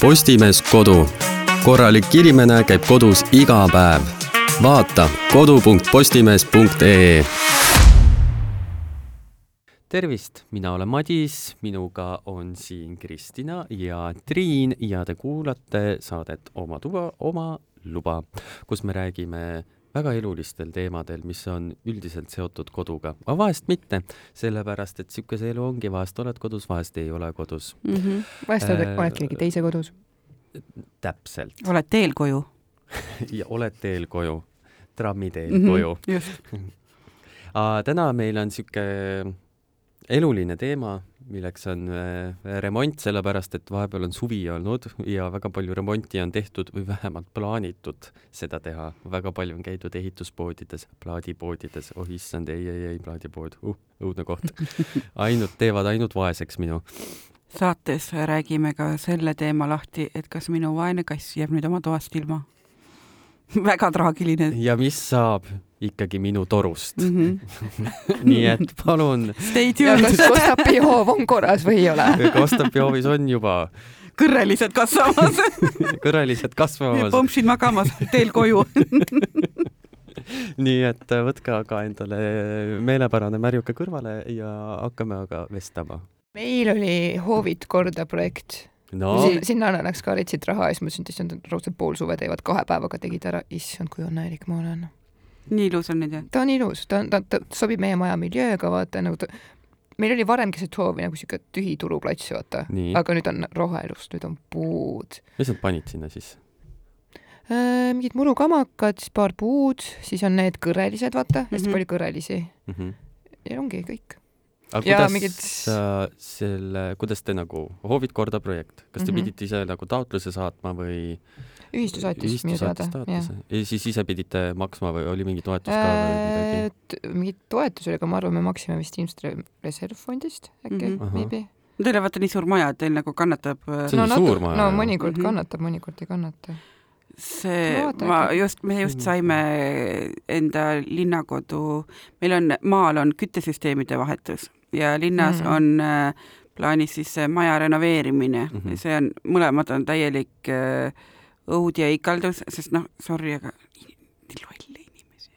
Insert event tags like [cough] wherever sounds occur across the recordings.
Postimees Kodu. korralik inimene käib kodus iga päev. vaata kodu.postimees.ee tervist, mina olen Madis, minuga on siin Kristina ja Triin ja te kuulate saadet Oma tuba, oma luba, kus me räägime väga elulistel teemadel, mis on üldiselt seotud koduga, aga vahest mitte, sellepärast et niisugune see elu ongi, vahest oled kodus, vahest ei ole kodus mm. -hmm. vahest oled äh,, oled kellegi teise kodus. täpselt. oled teel koju [laughs] ja oled teel koju, trammiteel mm -hmm, koju. [laughs] täna meil on niisugune eluline teema, milleks on äh, remont, sellepärast et vahepeal on suvi olnud ja väga palju remonti on tehtud või vähemalt plaanitud seda teha. väga palju on käidud ehituspoodides, plaadipoodides, oh issand, ei, ei, ei, plaadipood uh,, õudne koht. [laughs] ainult, teevad ainult vaeseks minu. saates räägime ka selle teema lahti, et kas minu vaene kass jääb nüüd oma toast ilma [laughs] väga traagiline. ja mis saab ikkagi minu torust mm. -hmm. [laughs] nii et palun. Stay tuned. kas Kostapi hoov on korras või ei ole? [laughs] Kostapi hoovis on juba. kõrrelised kasvamas [laughs] kõrrelised kasvamas. pompsid magamas teel koju nii et võtke aga endale meelepärane märjuke kõrvale ja hakkame aga vestlema. meil oli Hoovid korda projekt no.. sinna läks ka retsit raha ja siis mõtlesin, et issand, raudselt pool suve teevad, kahe päevaga tegid ära, issand, kui õnnelik ma olen nii ilus on nüüd jah? ta on ilus, ta on, ta, ta sobib meie maja miljööga, vaata nagu ta, meil oli varem keset hoovi nagu siuke tühi turuplats, vaata, aga nüüd on rohelust, nüüd on puud. mis nad panid sinna siis äh,? mingid murukamakat, siis paar puud, siis on need kõrelised, vaata mm, -hmm. hästi palju kõrelisi mm. -hmm. ja ongi kõik. aga ja kuidas mingid... äh, selle, kuidas te nagu, hoovid korda projekt, kas te mm -hmm. pidite ise nagu taotluse saatma või? Ühistu saatis minu teada. ja siis ise pidite maksma või oli mingi toetus ka või midagi? mingit toetus oli, aga ma arvan, me maksime vist ilmselt reservfondist äkki mm, -hmm. maybe. Teil on vaata nii suur maja, et teil nagu kannatab. Äh, see on no, suur maja. no mõnikord mm -hmm. kannatab, mõnikord ei kannata see, ma just, me just saime enda linnakodu, meil on, maal on küttesüsteemide vahetus ja linnas mm -hmm. on äh, plaanis siis maja renoveerimine mm, -hmm. see on, mõlemad on täielik äh, õud ja ikaldus, sest noh, sorry, aga nii lolle inimesi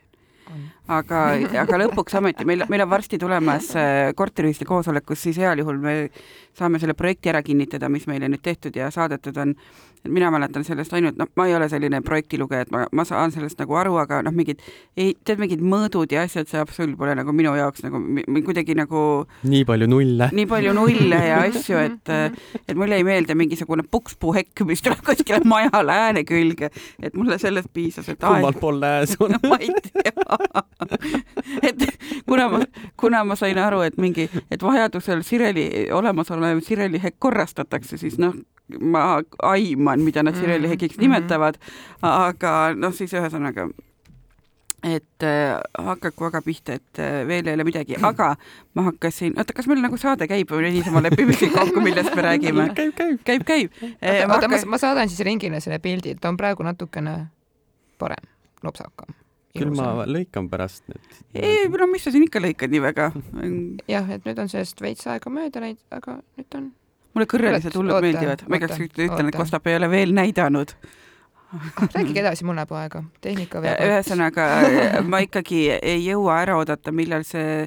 on. Aga, aga lõpuks ometi meil, meil on varsti tulemas äh, korteriühistu koosolek, kus siis heal juhul me saame selle projekti ära kinnitada, mis meile nüüd tehtud ja saadetud on et mina mäletan sellest ainult, noh, ma ei ole selline projektilugeja, et ma, ma saan sellest nagu aru, aga noh, mingid, ei, tead, mingid mõõdud ja asjad, see absoluut pole nagu minu jaoks nagu kuidagi nagu nii palju nulle. nii palju nulle ja asju, et, et mulle ei meeldi mingisugune pukspuuhekk, mis tuleb kuskile maja lääne külge, et mulle sellest piisas, et kummal pool lääs [laughs] on ma ei tea. [laughs] et kuna ma, kuna ma sain aru, et mingi, et vajadusel Sireli, olemasolev Sireli hekk korrastatakse, siis noh, ma aiman, mida nad Sireli mm-hmm. hekiks nimetavad, aga noh, siis ühesõnaga et äh, hakaku väga pihta, et äh, veel ei ole midagi, [clears throat] aga ma hakkasin, oota, kas meil nagu saade käib või niisama lepime kõik kokku, millest me räägime? [laughs] käib, käib. käib, käib. oota, oota, ma, saadan siis ringile selle pildi, ta on praegu natukene parem, lopsakam. Küll ma lõikan pärast nüüd. ei, no mis sa siin ikka lõikad nii väga? [laughs] jah, et nüüd on sellest veits aega mööda läinud, aga nüüd on mulle kõrrelised hullud meeldivad, ma igaks juhuks ütlen, et Kostap ei ole veel näidanud rääkige edasi, mul läheb aega, tehnika veab. ühesõnaga, ma ikkagi ei jõua ära oodata, millal see,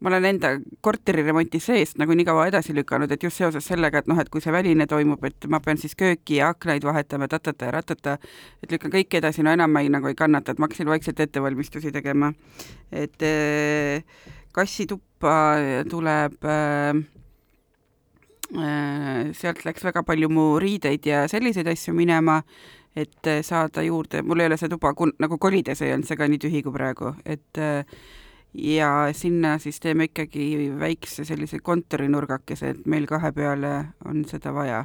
ma olen enda korteriremonti seest nagu nii kaua edasi lükanud, et just seoses sellega, et noh, et kui see väline toimub, et ma pean siis kööki ja aknaid vahetama, tatata ja ratata, et lükkan kõike edasi, no enam ma ei nagu ei kannata, et ma hakkasin vaikselt ettevalmistusi tegema. et äh, kassituppa tuleb äh, Äh, sealt läks väga palju mu riideid ja selliseid asju minema, et äh, saada juurde, mul ei ole see tuba kun-, nagu kolides ei olnud see ka nii tühi kui praegu, et äh, ja sinna siis teeme ikkagi väikse sellise kontorinurgakese, et meil kahe peale on seda vaja.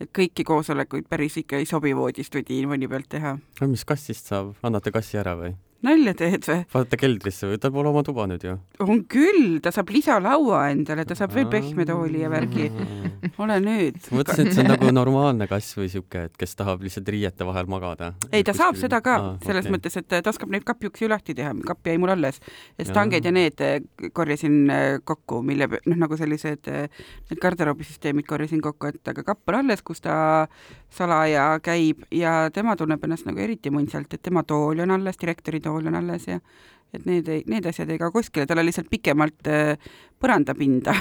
et kõiki koosolekuid päris ikka ei sobi voodist või diivani pealt teha. mis kassist saab, annate kassi ära või? Nalja teed või? vaata keldrisse või, tal pole oma tuba nüüd ju. on küll, ta saab lisalaua endale, ta saab veel pehme tooli ja värgi. ole nüüd. mõtlesin, et see on nagu normaalne kass või sihuke, et kes tahab lihtsalt riiete vahel magada. ei, ta saab seda ka ah, selles okay. mõttes, et ta oskab neid kapiuksi ju lahti teha, kapp jäi mul alles. ja stanged ja need eh, korjasin eh, kokku, mille noh, nagu sellised eh, need garderoobisüsteemid korjasin kokku, et aga kapp on alles, kus ta salaja käib ja tema tunneb ennast nagu eriti munsalt, et tema tool on alles, direktori tool on alles ja et need ei, need asjad ei kao kuskile, tal on lihtsalt pikemalt äh, põrandapinda [laughs]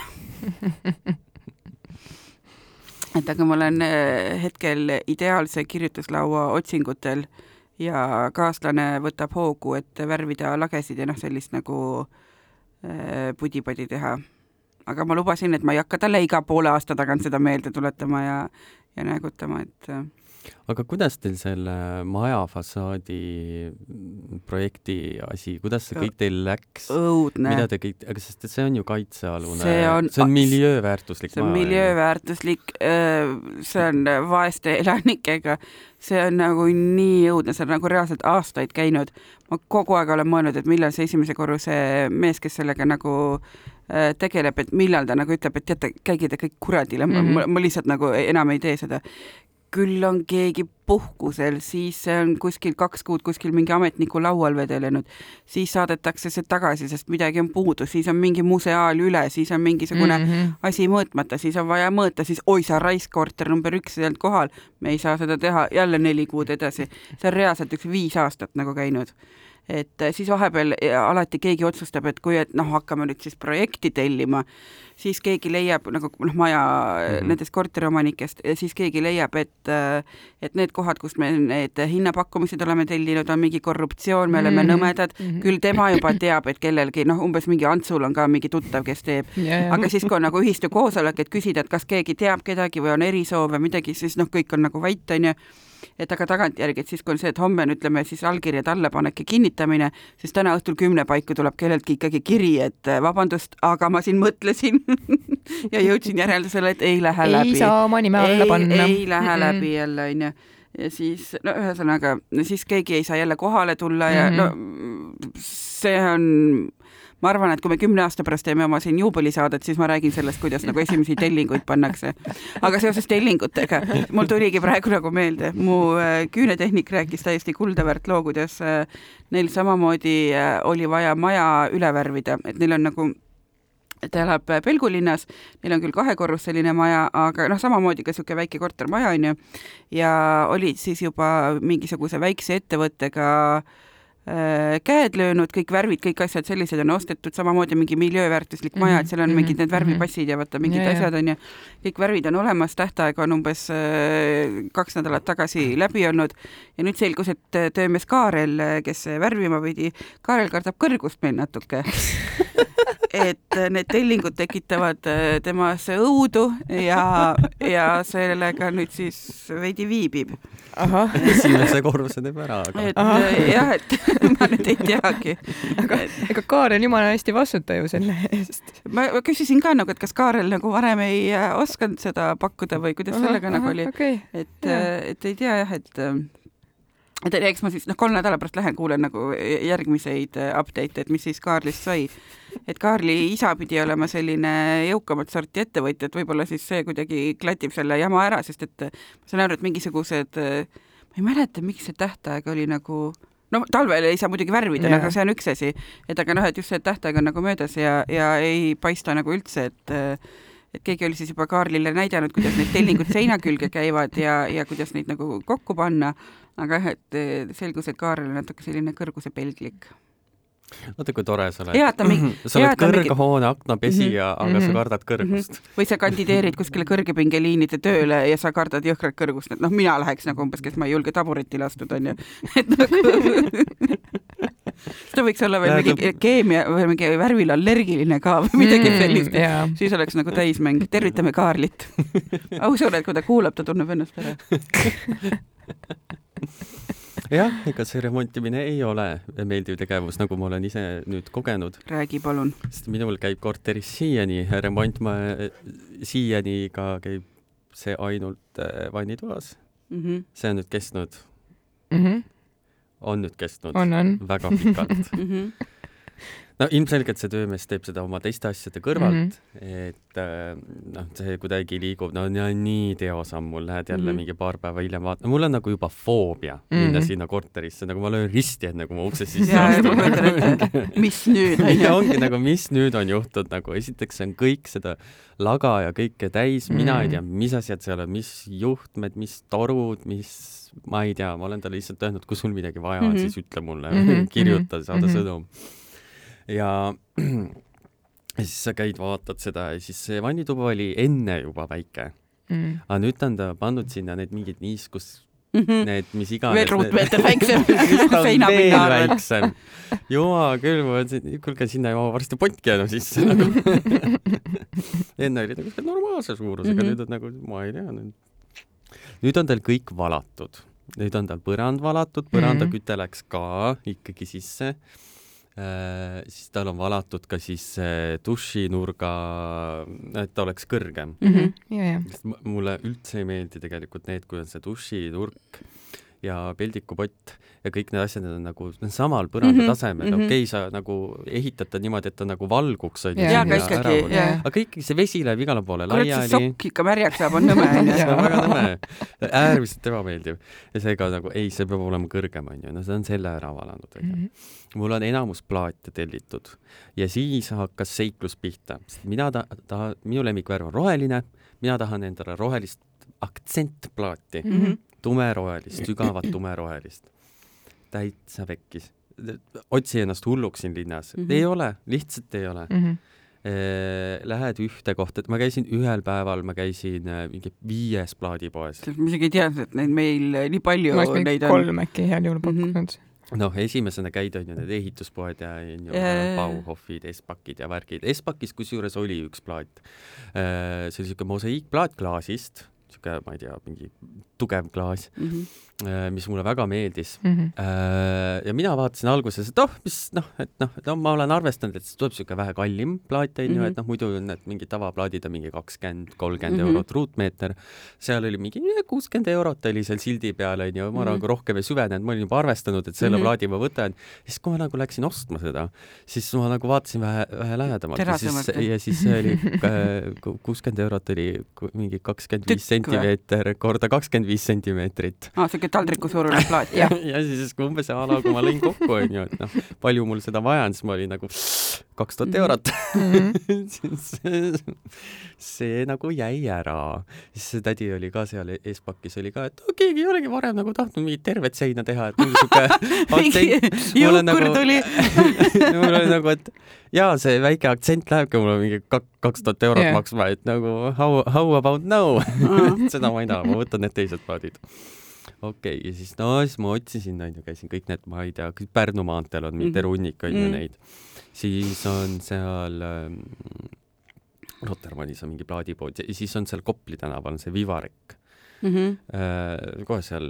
et aga ma olen äh, hetkel ideaalse kirjutuslaua otsingutel ja kaaslane võtab hoogu, et värvida lagesid ja noh, sellist nagu äh, pudi-padi teha. aga ma lubasin, et ma ei hakka talle iga poole aasta tagant seda meelde tuletama ja, ja näägutama, et aga kuidas teil selle maja fassaadi projekti asi, kuidas see kõik teil läks? õudne. mida te kõik, aga sest see on ju kaitsealune, see on, see on miljööväärtuslik see on miljööväärtuslik, see on vaeste elanikega, see on nagu nii õudne, see on nagu reaalselt aastaid käinud. ma kogu aeg olen mõelnud, et millal see esimese korruse mees, kes sellega nagu tegeleb, et millal ta nagu ütleb, et teate, käige te kõik kuradile mm, -hmm. ma, ma lihtsalt nagu enam ei tee seda küll on keegi puhkusel, siis see on kuskil kaks kuud kuskil mingi ametniku laual vedelenud, siis saadetakse see tagasi, sest midagi on puudu, siis on mingi museaal üle, siis on mingisugune mm -hmm. asi mõõtmata, siis on vaja mõõta, siis oi sa raisk, korter number üks ei olnud kohal, me ei saa seda teha, jälle neli kuud edasi. see on reaalselt üks viis aastat nagu käinud et äh, siis vahepeal äh, alati keegi otsustab, et kui, et noh, hakkame nüüd siis projekti tellima, siis keegi leiab nagu noh, maja mm -hmm. nendest korteriomanikest, siis keegi leiab, et et need kohad, kust me need hinnapakkumised oleme tellinud, on mingi korruptsioon, me oleme mm -hmm. nõmedad mm, -hmm. küll tema juba teab, et kellelgi noh, umbes mingi Antsul on ka mingi tuttav, kes teeb yeah,, aga siis, kui on nagu ühistu koosolek, et küsida, et kas keegi teab kedagi või on erisoov või midagi, siis noh, kõik on nagu vait, onju et aga tagantjärgi, et siis, kui on see, et homme on, ütleme siis allkirjade allapanek ja kinnitamine, siis täna õhtul kümne paiku tuleb kelleltki ikkagi kiri, et eh, vabandust, aga ma siin mõtlesin [laughs] ja jõudsin järeldusele, et ei lähe ei läbi. ei saa oma nime alla panna. ei lähe mm -mm. läbi jälle, onju ja siis no ühesõnaga, siis keegi ei saa jälle kohale tulla ja mm -hmm. no see on ma arvan, et kui me kümne aasta pärast teeme oma siin juubelisaadet, siis ma räägin sellest, kuidas nagu esimesi tellinguid pannakse. aga seoses tellingutega, mul tuligi praegu nagu meelde, mu äh, küünetehnik rääkis täiesti kuldaväärt loo, kuidas äh, neil samamoodi äh, oli vaja maja üle värvida, et neil on nagu ta elab Pelgulinnas, neil on küll kahekorruseline maja, aga noh, samamoodi ka niisugune väike kortermaja onju, ja olid siis juba mingisuguse väikse ettevõttega Äh, käed löönud, kõik värvid, kõik asjad sellised on ostetud, samamoodi mingi miljööväärtuslik maja, et seal on mingid need mhm, värvipassid ja vaata mingid ja, asjad onju, kõik värvid on olemas, tähtaeg on umbes äh, kaks nädalat tagasi läbi olnud ja nüüd selgus, et äh, töömees Kaarel, kes värvima pidi, Kaarel kardab kõrgust meil natuke [laughs] et need tellingud tekitavad temas õudu ja, ja sellega nüüd siis veidi viibib. esimese korruse teeb ära, aga. jah, et [laughs] [laughs] ma nüüd ei teagi. aga ega Kaarel jumala hästi vastuta ju selle eest. ma küsisin ka nagu, et kas Kaarel nagu varem ei äh, osanud seda pakkuda või kuidas aha, sellega aha, nagu oli okay., et, äh, et ei tea jah, et äh, et eks ma siis noh, kolme nädala pärast lähen kuulen nagu järgmiseid update'e, et mis siis Kaarlist sai. et Kaarli isa pidi olema selline jõukamat sorti ettevõtja, et võib-olla siis see kuidagi klatib selle jama ära, sest et ma saan aru, et mingisugused, ma ei mäleta, miks see tähtaeg oli nagu no talvel ei saa muidugi värvida yeah., aga see on üks asi, et aga noh, et just see tähtaeg on nagu möödas ja, ja ei paista nagu üldse, et et keegi oli siis juba Kaarlile näidanud, kuidas need tellingud seina külge käivad ja, ja kuidas neid nagu kokku panna, aga jah, et selgus, et Kaarel on natuke selline kõrgusepelglik vaata, kui tore sa oled. mingi. [clears throat] sa oled kõrghoone aknapesija mm, -hmm. aga mm -hmm. sa kardad kõrgust mm. -hmm. või sa kandideerid kuskile kõrgepingeliinide tööle ja sa kardad jõhkrat kõrgust, et noh, mina läheks nagu umbes, kes ma ei julge taburetile astuda, onju. [laughs] et nagu [laughs] ta võiks olla veel mingi keemia või mingi värvile allergiline ka või midagi mm, sellist mm, yeah. siis oleks nagu täismäng. tervitame Kaarlit. [laughs] ma usun, et kui ta kuulab, ta tunneb ennast ära jah, ega see remontimine ei ole meeldiv tegevus, nagu ma olen ise nüüd kogenud. räägi palun. sest minul käib korteris siiani remont, ma siiani ka käib see ainult äh, vannitoas mm. -hmm. see on nüüd kestnud mm -hmm. on nüüd kestnud väga pikalt [laughs] mm. -hmm no ilmselgelt see töömees teeb seda oma teiste asjade kõrvalt mm, -hmm. et äh, noh, see kuidagi liigub, no nii teosammul, lähed jälle mm -hmm. mingi paar päeva hiljem vaatama, mul on nagu juba foobia mm -hmm. minna sinna korterisse, nagu ma löön risti enne, kui ma ukse [laughs] sisse astun mis nüüd on [laughs] ja ongi nagu, mis nüüd on juhtunud, nagu esiteks on kõik seda laga ja kõike täis, mina mm -hmm. ei tea, mis asjad seal on, mis juhtmed, mis torud, mis ma ei tea, ma olen talle lihtsalt öelnud, kui sul midagi vaja on mm, -hmm. siis ütle mulle mm, -hmm. [laughs] kirjuta, saada mm -hmm. sõnum ja [clears throat] ja siis sa käid, vaatad seda ja siis see vannituba oli enne juba väike mm.. aga nüüd on ta pannud sinna need mingid niiskus mm, -hmm. need mis iganes. veel ruutmeeter [laughs] väiksem seinapinna arvel. väiksem. jumal küll, ma mõtlesin, et kuulge, sinna ei mahu varsti pontki enam sisse nagu. [laughs] enne oli nagu normaalse suurusega mm, -hmm. nüüd on nagu, ma ei tea nüüd. nüüd on tal kõik valatud, nüüd on tal põrand valatud, põrandaküte mm -hmm. läks ka ikkagi sisse siis tal on valatud ka siis dušinurga, et ta oleks kõrgem mm. -hmm. Ja, ja. mulle üldse ei meeldi tegelikult need, kui on see dušinurk ja peldikupott ja kõik need asjad, need on nagu samal põranda mm -hmm. tasemel mm -hmm., okei okay,, sa nagu ehitad ta niimoodi, et ta nagu valguks onju. aga ikkagi, see vesi läheb igale poole laiali. sokk ikka märjaks saab, on nõme onju. [laughs] see on väga nõme, äärmiselt ebameeldiv. ja seega nagu ei, see peab olema kõrgem onju, no see on selle ära valanud onju mm. -hmm. mul on enamus plaate tellitud ja siis hakkas seiklus pihta, sest mina ta-, ta, minu lemmikvärv on roheline, mina tahan endale rohelist aktsentplaati mm. -hmm tumerohelist, sügavat tumerohelist. täitsa pekkis. otsi ennast hulluks siin linnas mm. -hmm. ei ole, lihtsalt ei ole mm. -hmm. Lähed ühte kohta, et ma käisin ühel päeval, ma käisin äh, mingi viies plaadipoes. ma isegi ei teadnud, et neid meil nii palju ma neid on. kolm äkki heal juhul pakkunud mm. -hmm noh, esimesena käid, on ju, need ehituspoed ja on ju yeah. Bauhofid, Espakid ja värgid. Espakis kusjuures oli üks plaat. Äh, see oli niisugune mosaiikplaat klaasist niisugune, ma ei tea, mingi tugev klaas mm, -hmm. mis mulle väga meeldis mm. -hmm. ja mina vaatasin alguses, et oh, mis noh, et noh, et no ma olen arvestanud, et tuleb niisugune vähe kallim plaat, onju, et mhm. noh, muidu on need mingid tavaplaadid on mingi kakskümmend, kolmkümmend mhm. eurot ruutmeeter. seal oli mingi kuuskümmend eurot oli seal sildi peal, onju, ma nagu rohkem ei süvenenud, ma olin juba arvestanud, et selle plaadi ma võtan. siis, kui ma nagu läksin ostma seda, siis ma nagu vaatasin vähe, vähe lähedamalt ja siis, ja siis see oli äh, kuuskümmend eurot oli mingi kakskümmend viis sentimeeter korda kakskümmend viis sentimeetrit. aa, siuke taldriku suurune plaat, jah? [laughs] ja siis umbes a la, kui ma lõin kokku, onju, et noh, palju mul seda vaja on, siis ma olin nagu kaks tuhat mhm. eurot [laughs] mm. -hmm. see nagu jäi ära. siis see tädi oli ka seal Espakis oli ka, et keegi ei olegi varem nagu tahtnud mingit tervet seina teha, et mingi siuke [laughs] jõukur nagu, tuli [laughs] mul oli nagu, et jaa, see väike aktsent lähebki mulle mingi kaks tuhat eurot yeah. maksma, et nagu how, how about no seda ma ei taha, ma võtan need teised plaadid okei okay,, ja siis no siis ma otsisin, onju, käisin kõik need, ma ei tea, Pärnu maanteel on mingi terve hunnik onju mm. neid. siis on seal ähm, Rotermannis on mingi plaadipood ja siis on seal Kopli tänaval on see Vivarek mm. -hmm. Äh, kohe seal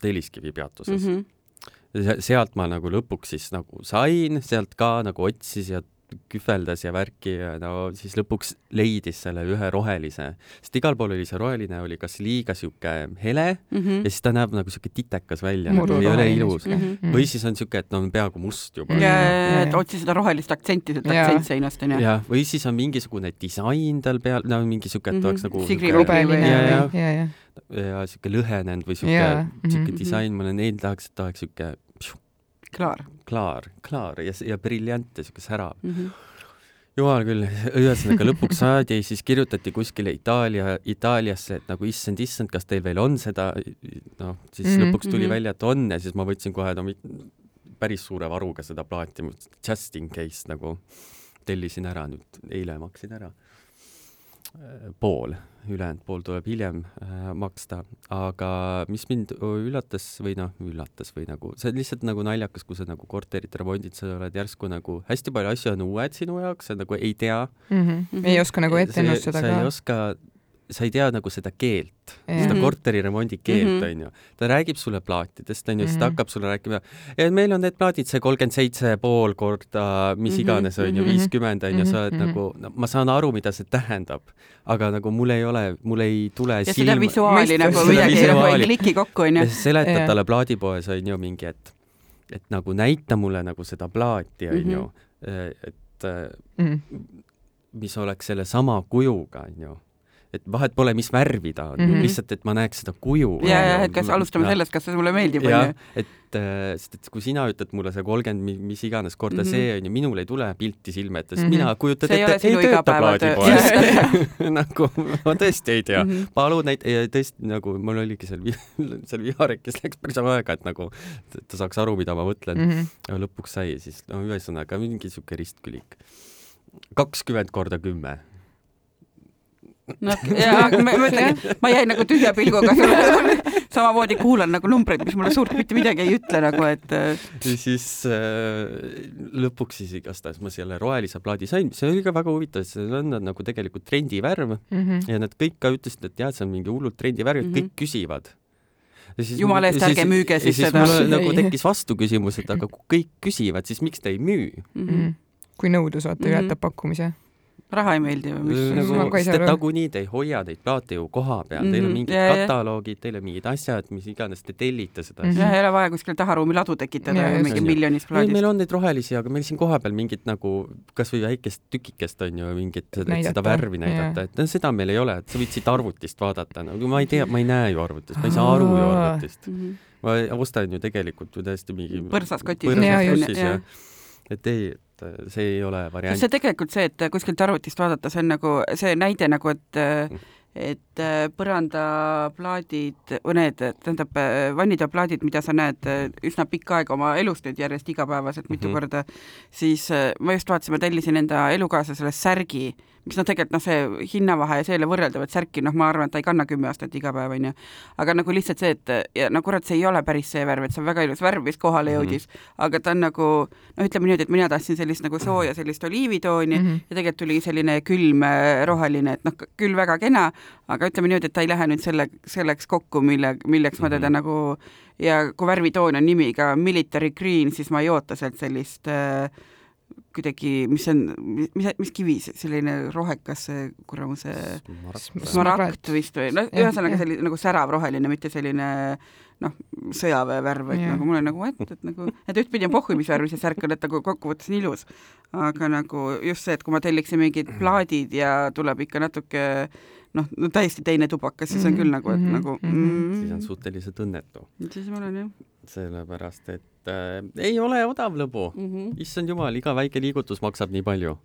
Telliskivi peatuses mm. -hmm. sealt ma nagu lõpuks siis nagu sain, sealt ka nagu otsis ja kühveldas ja värki ja no siis lõpuks leidis selle ühe rohelise, sest igal pool oli see roheline oli kas liiga sihuke hele mm -hmm. ja siis ta näeb nagu sihuke titekas välja, nagu ei ole ilus. Mm. -hmm. või siis on sihuke, et on peaaegu must juba. et otsi seda rohelist aktsenti sealt aktsentsseinast onju. jah, või siis on mingisugune disain tal peal, no mingi sihuke, et oleks nagu Sigri Rubeline ja, ja, ja, ja, sihuke lõhenenud või sihuke, sihuke mhm. disain, ma neil tahaks, et ta oleks sihuke klaar, klaar, klaar ja, ja briljant ja siuke särav mm. -hmm jumal küll, ühesõnaga lõpuks saadi, siis kirjutati kuskile Itaalia, Itaaliasse, et nagu issand, issand, kas teil veel on seda, noh, siis mm -hmm. lõpuks tuli mm -hmm. välja, et on ja siis ma võtsin kohe no päris suure varuga seda plaati, just in case nagu tellisin ära nüüd, eile maksin ära pool, ülejäänud pool tuleb hiljem äh, maksta, aga mis mind üllatas või noh, üllatas või nagu, see on lihtsalt nagu naljakas, kui sa nagu korterit remondid, sa oled järsku nagu, hästi palju asju on uued sinu jaoks, sa nagu ei tea mm. -hmm. ei oska nagu ette ennustada ka. sa ei oska sa ei tea nagu seda keelt, seda mhm. korteriremondi keelt, mhm. onju. ta räägib sulle plaatidest, onju, siis ta mhm. hakkab sulle rääkima, et meil on need plaadid, see kolmkümmend seitse pool korda mis iganes, onju, viiskümmend, onju, sa oled nagu, no ma saan aru, mida see tähendab, aga nagu mul ei ole, mul ei tule ja silma. seda visuaali nagu midagi ei kliki kokku, onju. seletad talle plaadipoes, onju, mingi, et, et nagu näita mulle nagu seda plaati, onju, et mm -hmm. mis oleks sellesama kujuga, onju et vahet pole, mis värvi ta on mm, -hmm. lihtsalt, et ma näeks seda kuju. ja, ja et kas alustame ja. sellest, kas see sulle meeldib, onju. et, äh, sest et kui sina ütled mulle see kolmkümmend mis iganes korda mm -hmm. see onju, minul ei tule pilti silme ette, sest mm -hmm. mina kujutad ette, ei tööta plaadipoes [laughs] [laughs] nagu ma tõesti ei tea mm. -hmm. palun näit-, tõesti nagu mul oligi seal, [laughs] seal Viharekis läks päris aega, et nagu, ta saaks aru, mida ma mõtlen mm. -hmm. lõpuks sai siis, no ühesõnaga mingi siuke ristkülik kakskümmend korda kümme noh, ja ma, ma ütlengi, ma jäin nagu tühja pilguga samamoodi kuulan nagu numbreid, mis mulle suurt mitte midagi ei ütle nagu, et. Ja siis äh, lõpuks siis igastahes ma selle rohelise plaadi sain, see oli ka väga huvitav, see on nagu tegelikult trendivärv mm -hmm. ja nad kõik ka ütlesid, et jah, see on mingi hullult trendivärv mm, -hmm. kõik küsivad jumala eest, ärge müüge siis seda. nagu tekkis vastuküsimus, et aga kui kõik küsivad, siis miks te ei müü mm? -hmm. kui nõudlus vaata ületab mm -hmm. pakkumise raha ei meeldi või mis? nagu, sest et nagunii te ei hoia neid plaate ju koha peal mm, -hmm. teil on mhm. mingid ja, kataloogid, teil on mingid asjad, mis iganes, te tellite seda mm. -hmm. jah, ei ole vaja kuskil taharuumi ladu tekitada ja, ja mingi miljonist plaadist. meil on neid rohelisi, aga meil siin kohapeal mingit nagu kasvõi väikest tükikest on ju mingit, seda värvi näidata, et no seda meil ei ole, et sa võid siit arvutist vaadata, no ma ei tea, ma ei näe ju arvutist, ma ei saa aru ju arvutist mm. -hmm. ma ostan ju tegelikult ju täiesti mingi põrsas kotis. põrsas kotis ja, ja et ei, et äh, see ei ole variant. see tegelikult see, et kuskilt arvutist vaadata, see on nagu see näide nagu, et mm. et äh, põrandaplaadid või need, tähendab äh, vannitoaplaadid, mida sa näed üsna pikka aega oma elust nüüd järjest igapäevaselt mitu mm -hmm. korda, siis ma just vaatasin, ma tellisin enda elukaaslasele särgi mis noh, tegelikult noh, see hinnavahe ja see ei ole võrreldav, et särki noh, ma arvan, et ta ei kanna kümme aastat iga päev, onju. aga nagu lihtsalt see, et ja no kurat, see ei ole päris see värv, et see on väga ilus värv, mis kohale mhm. jõudis mm, -hmm. aga ta on nagu noh, ütleme niimoodi, et mina tahtsin sellist nagu sooja sellist oliivitooni mm -hmm. ja tegelikult tuli selline külm äh, roheline, et noh, küll väga kena, aga ütleme niimoodi, et ta ei lähe nüüd selle, selleks kokku, mille, milleks ma teda mm -hmm. nagu ja kui värvitoon on nimiga military green, siis ma ei oota sealt sellist äh, kuidagi, mis on, mis, mis kivi see, selline rohekas, see kuramuse smaragd vist või noh, ühesõnaga selline nagu särav roheline, mitte selline noh, sõjaväevärv, et ja. nagu mul on nagu, et, et nagu, et ühtpidi on pohhu, mis värvi see särk on, et nagu kokkuvõttes on ilus. aga nagu just see, et kui ma telliksin mingid plaadid ja tuleb ikka natuke noh, no täiesti teine tubakas, siis on küll nagu, et mm -hmm. nagu mm, -hmm. siis on suhteliselt õnnetu. siis ma olen jah. Sellepärast, et äh, ei ole odav lõbu mm. -hmm. issand jumal, iga väike liigutus maksab nii palju.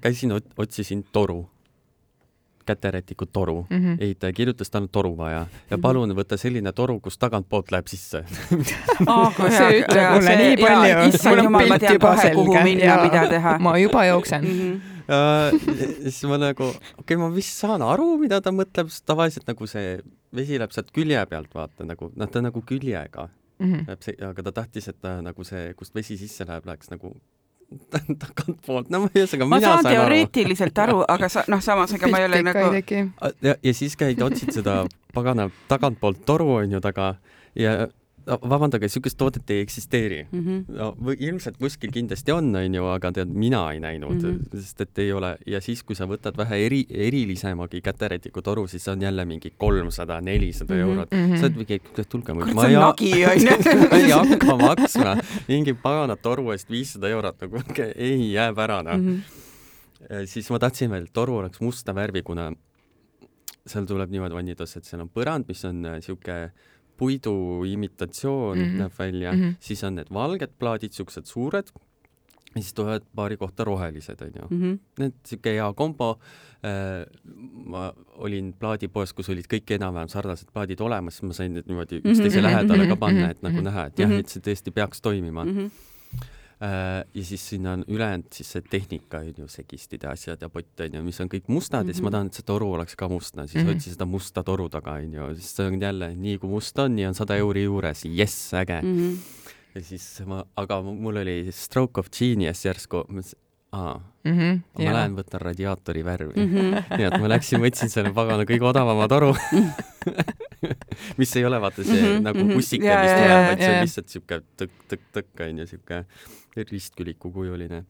käisin, otsisin toru käterätiku toru mm. -hmm. ehitaja kirjutas, tal on toru vaja ja mhm. palun võta selline toru, kus tagantpoolt läheb sisse oh, see ütleb mulle nii palju. issand jumal, ma tean kohe, kuhu minna, mida teha. ma juba jooksen mm. -hmm ja siis ma nagu, okei okay,, ma vist saan aru, mida ta mõtleb, sest tavaliselt nagu see vesi läheb sealt külje pealt, vaata nagu, noh, ta on nagu küljega mm. -hmm. aga ta tahtis, et ta nagu see, kust vesi sisse läheb, läheks nagu [laughs] tagantpoolt, no ühesõnaga ma saan teoreetiliselt aru, [laughs] aga sa, noh, samas ega ma ei ole nagu ja, ja siis käid, otsid seda pagana tagantpoolt toru onju taga ja vabandage, niisugust toodet ei eksisteeri mm. -hmm. no ilmselt kuskil kindlasti on, onju, aga tead, mina ei näinud mm, -hmm. sest et ei ole ja siis, kui sa võtad vähe eri, erilisemagi käterätiku toru, siis on jälle mingi kolmsada, nelisada mhm, eurot mm. -hmm. sa oled mingi, tulge muidu. ma ei, [laughs] ma ei hakka maksma mingi pagana toru eest viissada eurot, nagu ei, jääb ära noh mm. -hmm. siis ma tahtsin veel, et toru oleks musta värvi, kuna seal tuleb niimoodi vannitas, et seal on põrand, mis on niisugune äh, puidu imitatsioon mm -hmm. näeb välja mm, -hmm. siis on need valged plaadid, siuksed suured, ja siis tulevad paari kohta rohelised, onju mm. -hmm. Need siuke hea kombo äh,. ma olin plaadipoes, kus olid kõik enam-vähem sarnased plaadid olemas, siis ma sain need niimoodi üksteise mm -hmm. lähedale ka panna, et nagu mhm. näha, et jah, et see tõesti peaks toimima mm. -hmm ja siis sinna on ülejäänud siis see tehnika, on ju, segistid ja asjad ja pott, on ju, mis on kõik mustad mm -hmm. ja siis ma mhm. tahan, et see toru oleks ka mustne, siis mm -hmm. otsi seda musta toru taga, on ju, siis see on jälle nii kui must on, nii on sada euri juures, jess, äge mm. -hmm. ja siis ma, aga mul oli stroke of genius järsku, aa mm, -hmm, ma jah. lähen võtan radiaatori värvi mm. -hmm. nii et ma läksin, võtsin selle pagana kõige odavama toru [laughs] [laughs] mis ei ole vaata see mm -hmm, nagu bussike mm, -hmm. mis tuleb, vaid see on lihtsalt siuke tõkk-tõkk-tõkk onju, siuke ristküliku kujuline.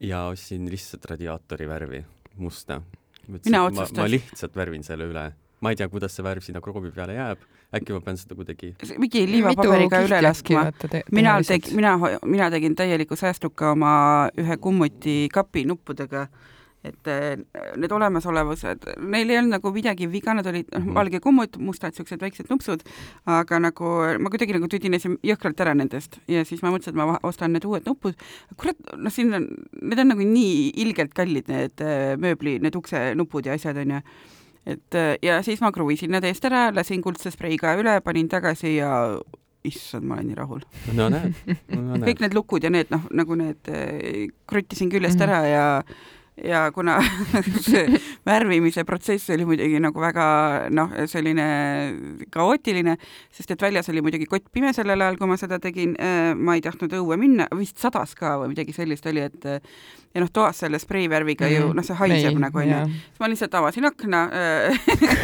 ja ostsin lihtsalt radiaatori värvi, musta. mina otsustan. ma lihtsalt värvin selle üle ma ei tea, kuidas see värv sinna kroovi peale jääb, äkki ma pean seda kuidagi mingi liivapaberiga üle laskma. mina tegin, mina, mina tegin täieliku säästuka oma ühe kummuti kapi nuppudega, et eh, need olemasolevused, neil ei olnud nagu midagi viga, nad olid mm -hmm. valge kummut, mustad siuksed väiksed nupsud, aga nagu ma kuidagi nagu tüdinesin jõhkralt ära nendest ja siis ma mõtlesin, et ma ostan need uued nupud. kurat, noh, siin on, need on nagu nii ilgelt kallid, need eh, mööbli, need uksenupud ja asjad onju et äh, ja siis ma kruviisin need eest ära, lasin kuldse spreiga üle, panin tagasi ja issand, ma olen nii rahul. no näed no,. [laughs] kõik need lukud ja need noh, nagu need äh, kruttisin küljest mm -hmm. Ja kuna [laughs] see värvimise protsess oli muidugi nagu väga noh, selline kaootiline, sest et väljas oli muidugi kottpime sellel ajal, kui ma seda tegin, äh, ma ei tahtnud õue minna, vist sadas ka või midagi sellist oli, et ja noh, toas selle spreivärviga ju noh, see haiseb Mei, nagu onju. siis ma lihtsalt avasin akna äh,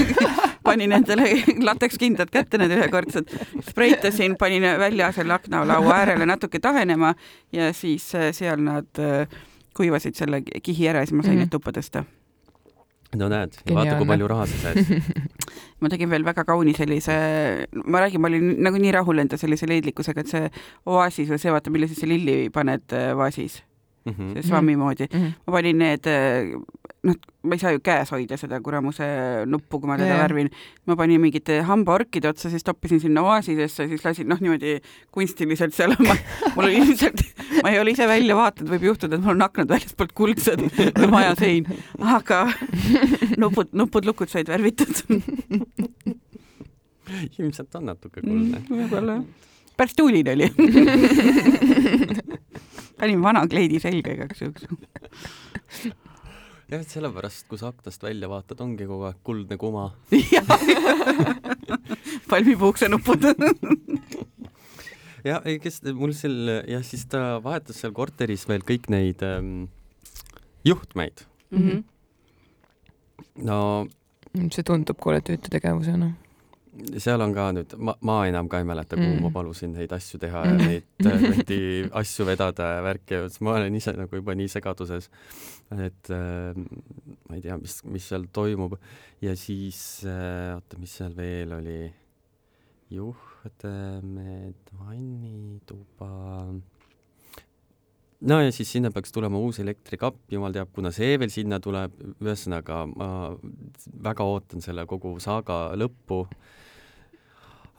[laughs] panin endale latekskindad kätte, need ühekordsed, spreitasin, panin välja selle aknalaua äärele natuke tahenema ja siis äh, seal nad äh, kuivasid selle kihi ära ja siis ma sain mm -hmm. need tuppa tõsta. no näed, vaata, kui palju raha sa said [laughs] ma tegin veel väga kauni sellise, ma räägin, ma olin nagu nii rahul enda sellise leidlikkusega, et see oaasis või see, vaata, mille sisse lilli paned äh, vaasis mm, -hmm. see svammi moodi mm. -hmm. ma panin need, äh, noh, ma ei saa ju käes hoida seda kuramuse nuppu, kui ma teda yeah. värvin. ma panin mingite hambaorkide otsa, siis toppisin sinna oaasidesse, siis lasin noh, niimoodi kunstiliselt seal ma, [laughs] mul oli ilmselt, ma ei ole ise välja vaadanud, võib juhtuda, et mul on aknad väljaspoolt kuldsed või maja sein, aga [laughs] nupud, nupud-lukud said värvitud ilmselt on natuke kuldne mm,. võib-olla jah. päris tuuline oli [laughs] panin vana kleidi selga igaks juhuks. Jah, et sellepärast, kui sa aknast välja vaatad, ongi kogu aeg kuldne kuma. Palmipuuksenupud ja ei, kes mul seal jah, siis ta vahetas seal korteris veel kõik neid ähm, juhtmeid. Mm. -hmm. no see tundub koletüütu tegevusena seal on ka nüüd, ma, ma enam ka ei mäleta, kuhu mm. ma palusin neid asju teha ja neid kuradi äh, asju vedada ja värki ja ma olen ise nagu juba nii segaduses, et äh, ma ei tea, mis, mis seal toimub. ja siis äh,, oota, mis seal veel oli? juhtmed, vannituba no ja siis sinna peaks tulema uus elektrikapp, jumal teab, kuna see veel sinna tuleb, ühesõnaga ma väga ootan selle kogu saaga lõppu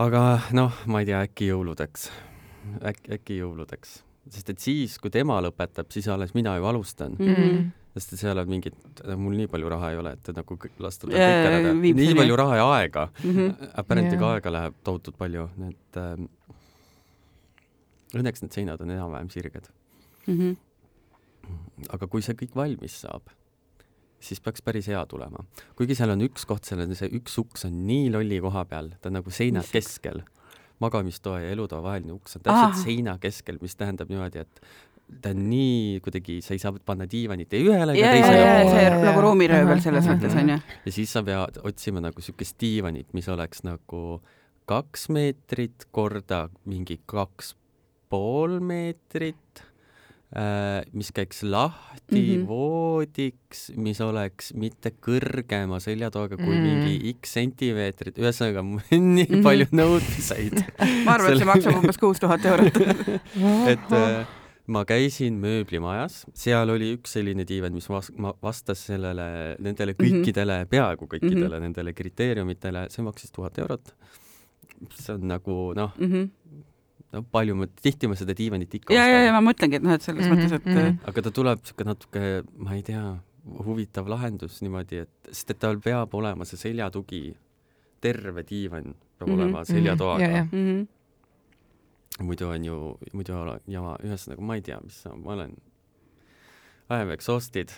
aga noh, ma ei tea, äkki jõuludeks, äkki, äkki jõuludeks, sest et siis, kui tema lõpetab, siis alles mina ju alustan mm. -hmm sest seal on mingid, mul nii palju raha ei ole, et nagu lasta tal kõik ära teha. nii palju raha ja aega mm. -hmm. Apparently ka aega läheb tohutult palju, et äh, õnneks need seinad on enam-vähem sirged mm. -hmm. aga kui see kõik valmis saab siis peaks päris hea tulema. kuigi seal on üks koht, seal on see üks uks on nii lolli koha peal, ta on nagu seina keskel. magamistoa ja elutoa vaheline uks on täpselt ah. seina keskel, mis tähendab niimoodi, et ta on nii kuidagi, sa ei saa panna diivanit ei ühele ega teisele. nagu ruumiröövel selles mõttes onju. ja siis sa pead otsima nagu siukest diivanit, mis oleks nagu kaks meetrit korda mingi kaks pool meetrit mis käiks lahti mm -hmm. voodiks, mis oleks mitte kõrgema seljatoaga kui mm -hmm. mingi X sentimeetrit, ühesõnaga [laughs] nii mm -hmm. palju nõudmiseid [laughs] ma arvan, et see maksab umbes kuus tuhat eurot [laughs] et äh, ma käisin mööblimajas, seal oli üks selline diivan, mis vas-, vastas sellele, nendele mhm. kõikidele mm, -hmm. peaaegu kõikidele mm -hmm. nendele kriteeriumitele, see maksis tuhat eurot. see on nagu noh mm, -hmm noh, palju ma, tihti ma seda diivanit ikka ja, ja, ja ma mõtlengi, et noh, et selles mm -hmm, mõttes, et mm -hmm. aga ta tuleb niisugune natuke, ma ei tea, huvitav lahendus niimoodi, et, sest et tal peab olema see seljatugi, terve diivan peab mm -hmm, olema seljatoaga mm. -hmm. muidu on ju, muidu on jama, ühesõnaga ma ei tea, mis ma olen, I am exhausted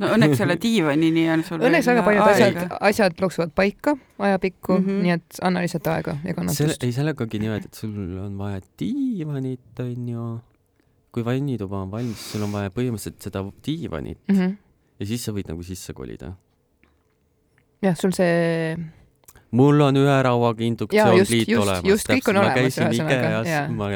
no õnneks selle [laughs] diivanini on sul õnneks väga paljud asjad, asjad loksuvad paika ajapikku mm, -hmm. nii et anna lihtsalt aega ja kannatust. ei, sellegagi niimoodi, et sul on vaja diivanit, onju, kui vannituba on valmis, sul on vaja põhimõtteliselt seda diivanit mm -hmm. ja siis sa võid nagu sisse kolida. jah, sul see mul on ühe rauaga induktsioonpliit olemas. just, kõik on olemas. ma käisin Ikeas, ma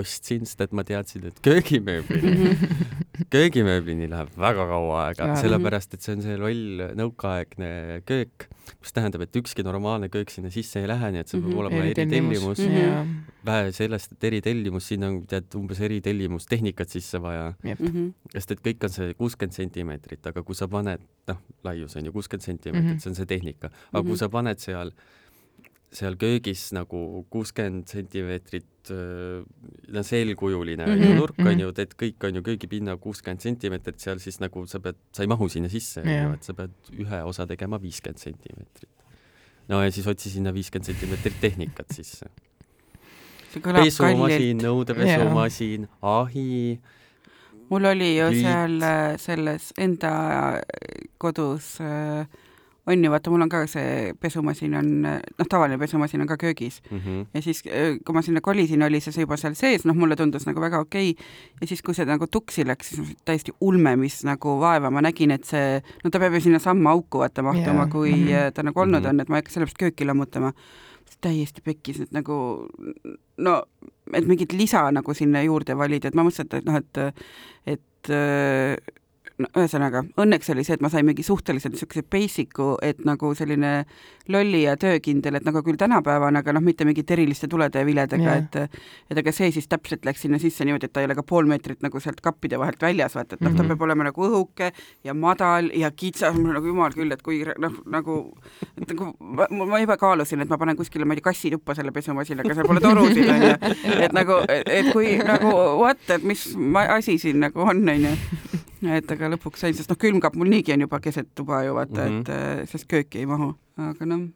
ostsin, sest et ma teadsin, et köögimööblini [laughs] köögimööblini läheb väga kaua aega, sellepärast et see on see loll nõukaaegne köök, mis tähendab, et ükski normaalne köök sinna sisse ei lähe, nii et see peab mm -hmm. olema eritellimus eri. Mm -hmm. vähe sellest, et eritellimus, sinna on tead umbes eritellimustehnikat sisse vaja. Mm -hmm. sest et kõik on see kuuskümmend sentimeetrit, aga kui sa paned, noh, laius on ju kuuskümmend sentimeetrit mm, -hmm. see on see tehnika, aga mm -hmm. kui mhm. sa paned seal seal köögis nagu kuuskümmend sentimeetrit no selkujuline mm -hmm, nurk on -hmm. ju, teed kõik on ju köögipinna kuuskümmend sentimeetrit seal, siis nagu sa pead, sa ei mahu sinna sisse, on ju, et sa pead ühe osa tegema viiskümmend sentimeetrit. no ja siis otsi sinna viiskümmend sentimeetrit tehnikat sisse. pesumasin, nõudepesumasin, ahi. mul oli ju liit. seal äh, selles enda kodus äh, on ju, vaata, mul on ka see pesumasin on, noh, tavaline pesumasin on ka köögis mm. -hmm. ja siis, kui ma sinna kolisin, oli see juba seal sees, noh, mulle tundus nagu väga okei okay.. ja siis, kui see nagu tuksi läks, siis täiesti ulme, mis nagu vaeva, ma nägin, et see, no ta peab ju sinna samma auku vaata mahtuma yeah., kui mm -hmm. ta nagu olnud mm -hmm. on, et ma ei hakka sellepärast kööki lammutama. täiesti pekkis, et nagu no, et mingit lisa nagu sinna juurde valida, et ma mõtlesin, et noh, et et no ühesõnaga, õnneks oli see, et ma sain mingi suhteliselt niisuguse basic'u, et nagu selline lolli ja töökindel, et nagu küll tänapäevane, aga noh, mitte mingite eriliste tulede ja viledega, et et aga see siis täpselt läks sinna sisse niimoodi, et ta ei ole ka pool meetrit nagu sealt kappide vahelt väljas, vaata, et noh mm -hmm., ta mhm. peab olema nagu õhuke ja madal ja kitsas, mul nagu jumal küll, et kui noh, nagu, et nagu ma, ma juba kaalusin, et ma panen kuskile, ma ei tea, kassituppa selle pesumasinaga, seal pole torusid, onju. et nagu, et kui nagu what, et mis asi siin nagu on, onju et aga lõpuks sain, sest noh, külmkapp mul niigi on juba keset tuba ju vaata mm, -hmm. et mhm. äh, sest kööki ei mahu, aga noh.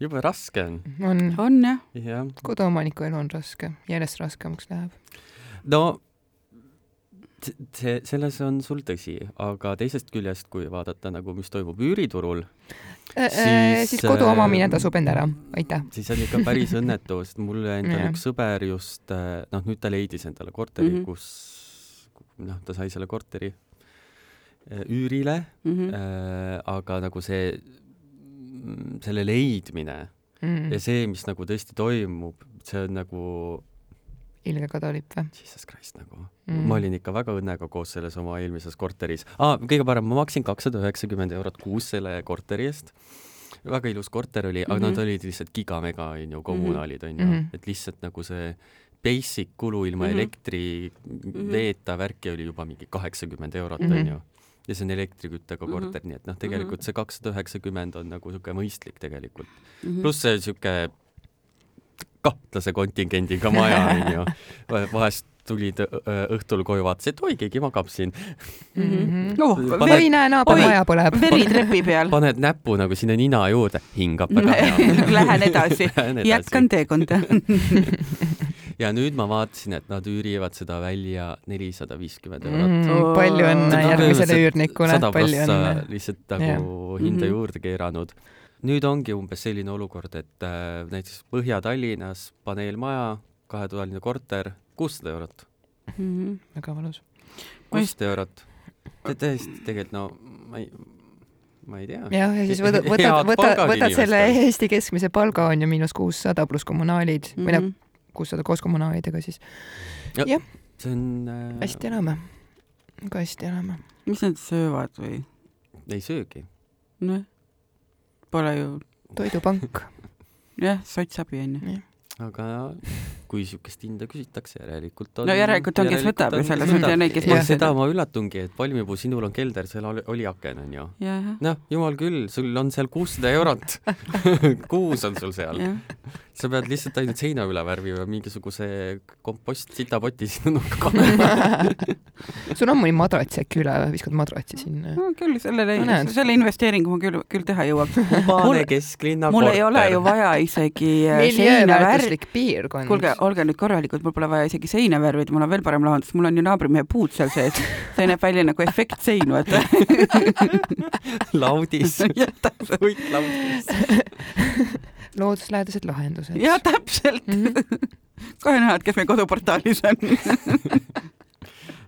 jube raske on. on, on jah ja.. koduomaniku elu on raske, järjest raskemaks läheb. no see, selles on sul tõsi, aga teisest küljest, kui vaadata nagu, mis toimub üüriturul äh,, siis, siis kodu omamine äh, tasub end ära, aitäh. siis on ikka päris [laughs] õnnetu, sest mul endal üks sõber just, äh, noh, nüüd ta leidis endale korteri mm, -hmm. kus noh, ta sai selle korteri äh, üürile mm, -hmm. äh, aga nagu see, mm, selle leidmine mm -hmm. ja see, mis nagu tõesti toimub, see on nagu ilge kadalipp või? Jesus Christ nagu mm.. ma olin ikka väga õnnega koos selles oma eelmises korteris ah,. kõige parem, ma maksin kakssada üheksakümmend eurot kuus selle korteri eest. väga ilus korter oli mm, -hmm. aga nad mhm. olid lihtsalt gigamega, onju, kommunaalid, onju mm, -hmm. et lihtsalt nagu see basic kulu ilma mm -hmm. elektri mm -hmm. veeta värki oli juba mingi kaheksakümmend eurot mm, -hmm. onju. ja see on elektriküttega mm -hmm. korter, nii et noh, tegelikult see kakssada üheksakümmend on nagu sihuke mõistlik tegelikult mm -hmm.. pluss see sihuke kahtlase kontingendiga maja [laughs] onju, vahest tulid õhtul koju, vaatasid, et oi, keegi magab siin mm. -hmm. Oh, paned, oi, näe, naaber maja põleb. veri trepi peal. paned näpu nagu sinna nina juurde, hingab väga hea [laughs] [laughs] Lähen edasi, jätkan teekonda ja nüüd ma vaatasin, et nad üürivad seda välja nelisada viiskümmend eurot mm,. palju õnne järgmisele üürnikule, palju õnne. lihtsalt nagu yeah. hinda mm -hmm. juurde keeranud. nüüd ongi umbes selline olukord, et äh, näiteks Põhja-Tallinnas paneelmaja, kahetoaline korter, kuussada eurot mm. -hmm. väga valus. kuussada eurot. tõesti, tegelikult no ma ei ma ei tea. jah, ja siis võtad, [laughs] võtad, võtad, võtad selle Eesti keskmise palga on ju miinus kuussada pluss kommunaalid mm -hmm. või noh, mhm kuussada koos kommunaalidega siis. jah. see on äh.... hästi elame, väga hästi elame. mis nad söövad või? ei söögi. nojah, pole ju. toidupank [laughs] jah, sotsabi onju aga kui niisugust hinda küsitakse, järelikult on no järelikult on, kes võtab ju selles mõttes ja neid, kes maksavad. seda ma üllatungi, et Palmipuu, sinul on kelder, seal oli, oli aken, onju. noh, jumal küll, sul on seal kuussada eurot [laughs] kuus on sul seal. Sa pead lihtsalt ainult seina üle värvima mingisuguse kompost sitapoti sinna nurka [laughs] sul on mõni madrats äkki üle, viskad madratsi sinna no,? küll, sellele, selle investeeringu ma küll, küll teha jõuaks. [laughs] Pane kesklinna korter. mul ei ole ju vaja isegi [laughs] seina värvi. piirkond. kuulge, olge nüüd korralikud, mul pole vaja isegi seina värvida, mul on veel parem lahendus, mul on ju naabrimehe puud seal sees. see näeb välja nagu efektsein, vaata laudis. uitlaudis looduslähedased lahendused. ja täpselt mm. -hmm. [laughs] kohe näha, et kes meil koduportaalis on [laughs]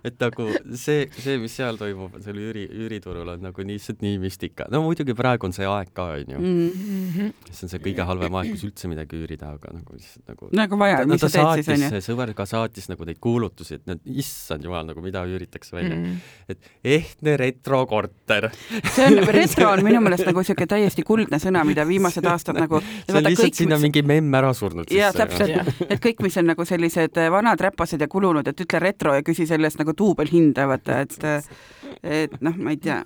et nagu see, see, mis seal toimub, seal üüri, üüriturul on nagu lihtsalt nii müstika. no muidugi praegu on see aeg ka, onju. Mhm. see on see kõige halvem aeg, kus üldse midagi üürida, aga nagu lihtsalt nagu nagu vaja, mis sa teed siis, onju. sõber ka saatis nagu neid kuulutusi, et need, issand jumal, nagu mida üüritakse välja mm. -hmm. et ehtne retrokorter. see on, retro on minu meelest nagu siuke täiesti kuldne sõna, mida viimased aastad nagu see on lihtsalt kõik, sinna mis... mingi memm ära surnud. jaa, täpselt, et kõik, mis on nagu sellised vanad räpased ja kulunud, et ütle retro ja küsi selle eest nagu nagu duubelhinda, vaata, et et noh, ma ei tea.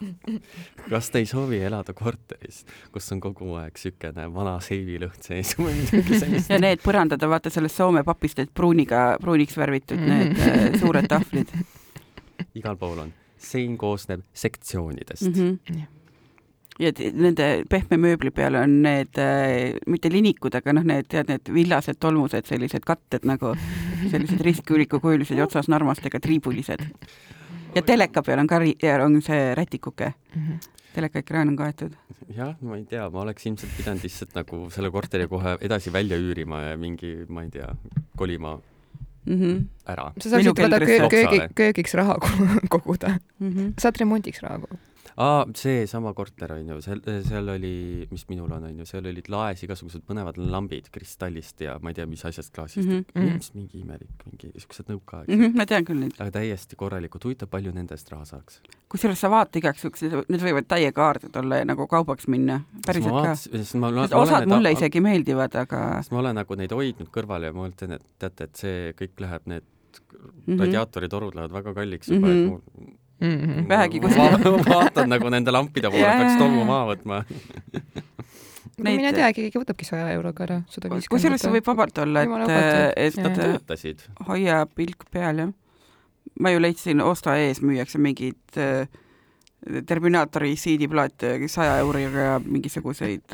kas te ei soovi elada korteris, kus on kogu aeg niisugune vana seivilõhn sees või midagi sellist? [laughs] ja need põrandad on vaata sellest Soome papist, et pruuniga, pruuniks värvitud need äh, suured tahvlid. igal pool on. sein koosneb sektsioonidest mm. -hmm ja nende pehme mööbli peal on need äh, mitte linikud, aga noh, need tead, need villased tolmused, sellised katted nagu [laughs] sellised ristküüliku kujulised ja otsas narmastega triibulised. ja teleka peal on ka on see rätikuke mm. -hmm telekaekraan on kaetud. jah, ma ei tea, ma oleks ilmselt pidanud lihtsalt nagu selle korteri kohe edasi välja üürima ja mingi, ma ei tea, kolima mm -hmm. ära. sa saaksid vaata köögi, köögiks raha koguda mm. -hmm. saad remondiks raha koguda aa, seesama korter on ju, seal, seal oli, mis minul on, on ju, seal olid laes igasugused põnevad lambid kristallist ja ma ei tea, mis asjast klaasist mm, -hmm. mis mingi imelik, mingi siuksed nõukaaegsed mm. -hmm, ma tean küll neid. aga täiesti korralikud, huvitav, palju nende eest raha saaks? kusjuures sa vaata igaks juhuks, need võivad täiekaardid olla ja nagu kaubaks minna, päriselt ka. osad mulle et, isegi meeldivad, aga. ma olen nagu neid hoidnud kõrval ja ma mõtlen, et teate, et see kõik läheb, need mm -hmm. radiaatoritorud lähevad väga kalliks juba mm, -hmm. et mul mm. -hmm. vähegi kus [laughs] vaatan nagu nende lampide poole, peaks tolmu maha võtma Neid... mine tea, keegi võtabki saja euroga ära, sada viiskümmend. kusjuures see võib vabalt olla, et, et nad töötasid. hoia pilk peal, jah. ma ju leidsin Osta ees müüakse mingeid äh, Terminaatori CD-plaate saja euriga ja mingisuguseid,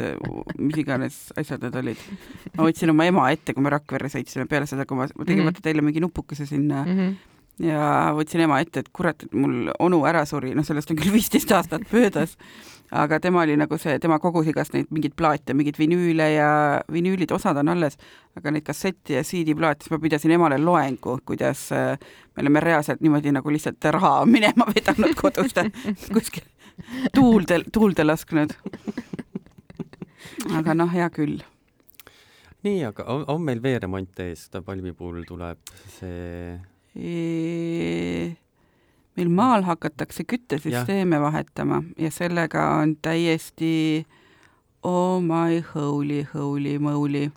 mis iganes asjad need olid. ma võtsin oma ema ette, kui me Rakverre sõitsime, peale seda, kui ma tegin mm -hmm. vaata teile mingi nupukese sinna mm -hmm ja võtsin ema ette, et kurat, et mul onu ära suri, noh, sellest on küll [laughs] viisteist aastat möödas, aga tema oli nagu see, tema kogus igast neid mingeid plaate, mingeid vinüüle ja vinüülid, osad on alles, aga neid kassette ja CD-plaate, siis ma pidasin emale loengu, kuidas äh, me oleme reaalselt niimoodi nagu lihtsalt raha [laughs] minema vedanud kodust, [laughs] kuskil tuulde, tuulde lasknud. aga noh, hea küll nii, aga on, on meil veeremont ees, ta Palmi puhul tuleb see meil maal hakatakse küttesüsteeme ja. vahetama ja sellega on täiesti oh my holy, holy moly.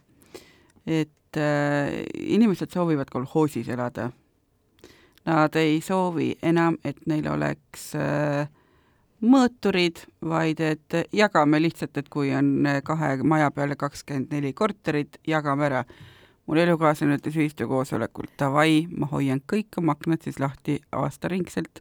et äh, inimesed soovivad kolhoosis elada. Nad ei soovi enam, et neil oleks äh, mõõturid, vaid et jagame lihtsalt, et kui on kahe maja peale kakskümmend neli korterit, jagame ära mul elukaaslane ütles ühistukoosolekul, davai, ma hoian kõik oma aknad siis lahti aastaringselt,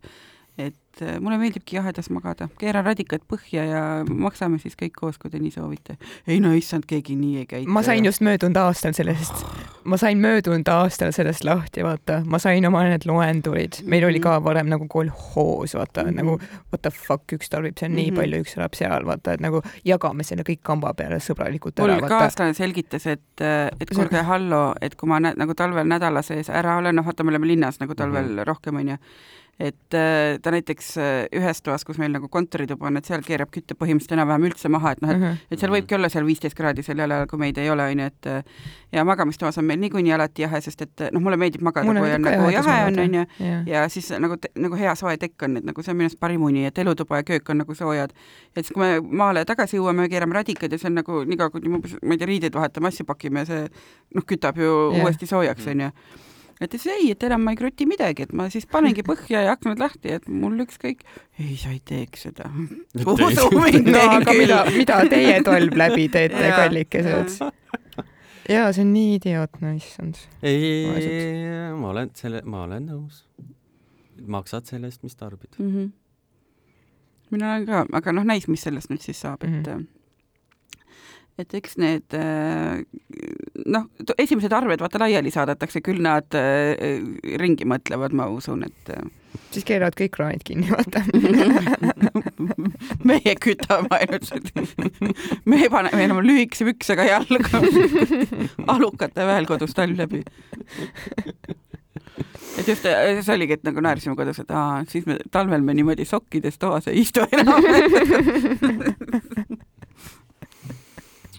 et äh, mulle meeldibki jahedas magada, keeran radikad põhja ja maksame siis kõik koos, kui te nii soovite. ei no issand, keegi nii ei käitu. ma sain just möödunud aastal sellest, ma sain möödunud aastal sellest lahti, vaata, ma sain oma need loendurid, meil oli ka mhm. varem nagu kolhoos, vaata mm, -hmm. nagu what the fuck, üks tarbib seal nii mm -hmm. palju, üks elab seal, vaata, et nagu jagame selle kõik kamba peale sõbralikult ära. mul kaaslane selgitas, et, et kuulge, hallo, et kui ma nagu talvel nädala sees ära olen, noh, vaata, me oleme linnas nagu talvel mm -hmm. rohkem, onju et äh, ta näiteks äh, ühes toas, kus meil nagu kontorituba on, et seal keerab kütte põhimõtteliselt enam-vähem üldse maha, et noh, et mm, -hmm. et seal võibki olla seal viisteist kraadi sel ajal, kui meid ei ole, onju, et äh, ja magamistoas on meil niikuinii alati jahe, sest et noh, mulle meeldib magada, kui on nagu jahe on, onju, ja siis nagu, nagu hea soe tekk on, et nagu see on minu arust parim uni, et elutuba ja köök on nagu soojad. ja siis, kui me maale tagasi jõuame, keerame radikad ja see on nagu niikaua, kuni ma, ei tea, riideid vahetame, asju pakime, see noh, kütab ju yeah. uuesti soojaks, onju et siis ei, et enam ma ei kruti midagi, et ma siis panengi [laughs] põhja ja aknad lahti, et mul ükskõik. ei, sa ei teeks seda. [laughs] usu [laughs] mind no, aga mida, mida teie tolm läbi teete, kallikesed? jaa, see on nii idiootne, issand. ei, ma olen selle, ma olen nõus. maksad selle eest, mis tarbid mm. -hmm. mina olen ka, aga noh, näis, mis sellest nüüd siis saab, et mm -hmm et eks need äh, noh, esimesed arved vaata laiali saadetakse, küll nad äh, ringi mõtlevad, ma usun, et äh. siis keeravad kõik kraanid kinni, vaata. [laughs] Meie kütame ainult, me paneme enam lühikese püksega jalga. Alukate väel kodus talv läbi. Et just see oligi, et nagu naersime kodus, et aa, siis me talvel me niimoodi sokkides toas ei istu enam [laughs]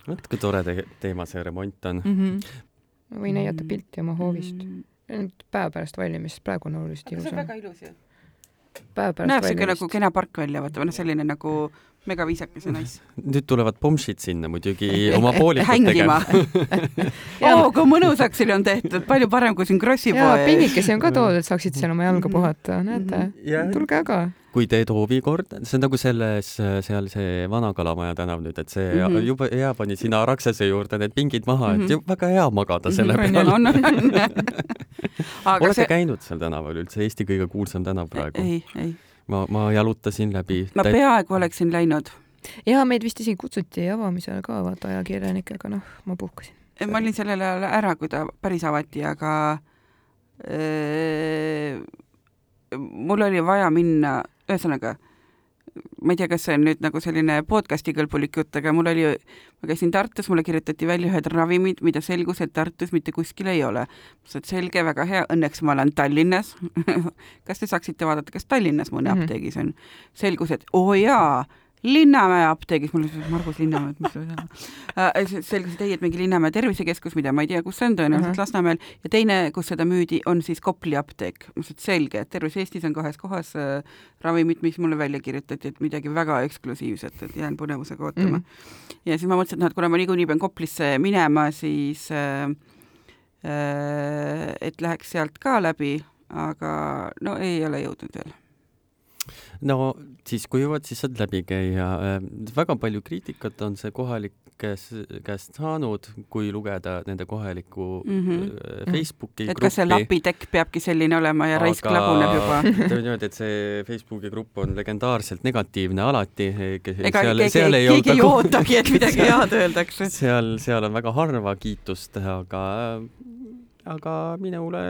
vot kui tore te teema see remont on mm. -hmm. ma võin näidata pilti oma hoovist mm.. päev pärast valmimist, praegu on oluliselt ilusam. see on väga ilus ju. päev pärast näeb siuke nagu kena park välja, vaata, või noh, selline nagu mega viisakas ja [laughs] nice. nüüd tulevad pomšid sinna muidugi oma [laughs] poolikut tegema [laughs] oo, kui mõnusaks siin on tehtud, palju parem kui siin Krossi poes. pingikesi on ka toodud, et saaksid seal oma jalga puhata, näete, tulge aga kui teed hoovikord, see on nagu selles, seal see Vana-Kalamaja tänav nüüd, et see mm -hmm. juba hea pani sinna Raksese juurde need pingid maha mm, -hmm. et mhm. väga hea magada selle mm -hmm. peal. on, on, on. [laughs] olete see... käinud seal tänaval üldse, Eesti kõige kuulsam tänav praegu? ei, ei. ma, ma jalutasin läbi. ma peaaegu oleksin läinud. ja meid vist isegi kutsuti avamisele ka, vaata ajakirjanikega, noh, ma puhkasin. ma olin sellel ajal ära, kui ta päris avati, aga öö, mul oli vaja minna ühesõnaga, ma ei tea, kas see on nüüd nagu selline podcast'i kõlbulik jutt, aga mul oli, ma käisin Tartus, mulle kirjutati välja ühed ravimid, mida selgus, et Tartus mitte kuskil ei ole. ma ütlesin, et selge, väga hea, õnneks ma olen Tallinnas [laughs] kas te saaksite vaadata, kas Tallinnas mõne mm -hmm. apteegis on? selgus, et oo oh, jaa Linnamäe apteegis, mul oli Margus Linnamäe, et mis see on äh,. selgus, et ei, et mingi Linnamäe tervisekeskus, mida ma ei tea, kus see on, tõenäoliselt uh -huh. Lasnamäel, ja teine, kus seda müüdi, on siis Kopli apteek. ma ütlesin, et selge, et terves Eestis on kahes kohas äh, ravimid, mis mulle välja kirjutati, et midagi väga eksklusiivset, et jään põnevusega ootama mm. -hmm. ja siis ma mõtlesin, et noh, et kuna ma niikuinii pean Koplisse minema, siis äh, äh, et läheks sealt ka läbi, aga no ei ole jõudnud veel no siis kui jõuad, siis saad läbi käia. Äh, väga palju kriitikat on see kohalikes käest saanud, kui lugeda nende kohalikku mm -hmm. Facebooki et gruppi. kas see lapitekk peabki selline olema ja Aga... raisk laguneb juba [laughs] ütleme niimoodi, et see Facebooki grupp on legendaarselt negatiivne alati. ega seal, keegi, seal ei, keegi ei ootagi, et midagi [laughs] head öeldakse. seal, seal on väga harva kiitust, aga aga minule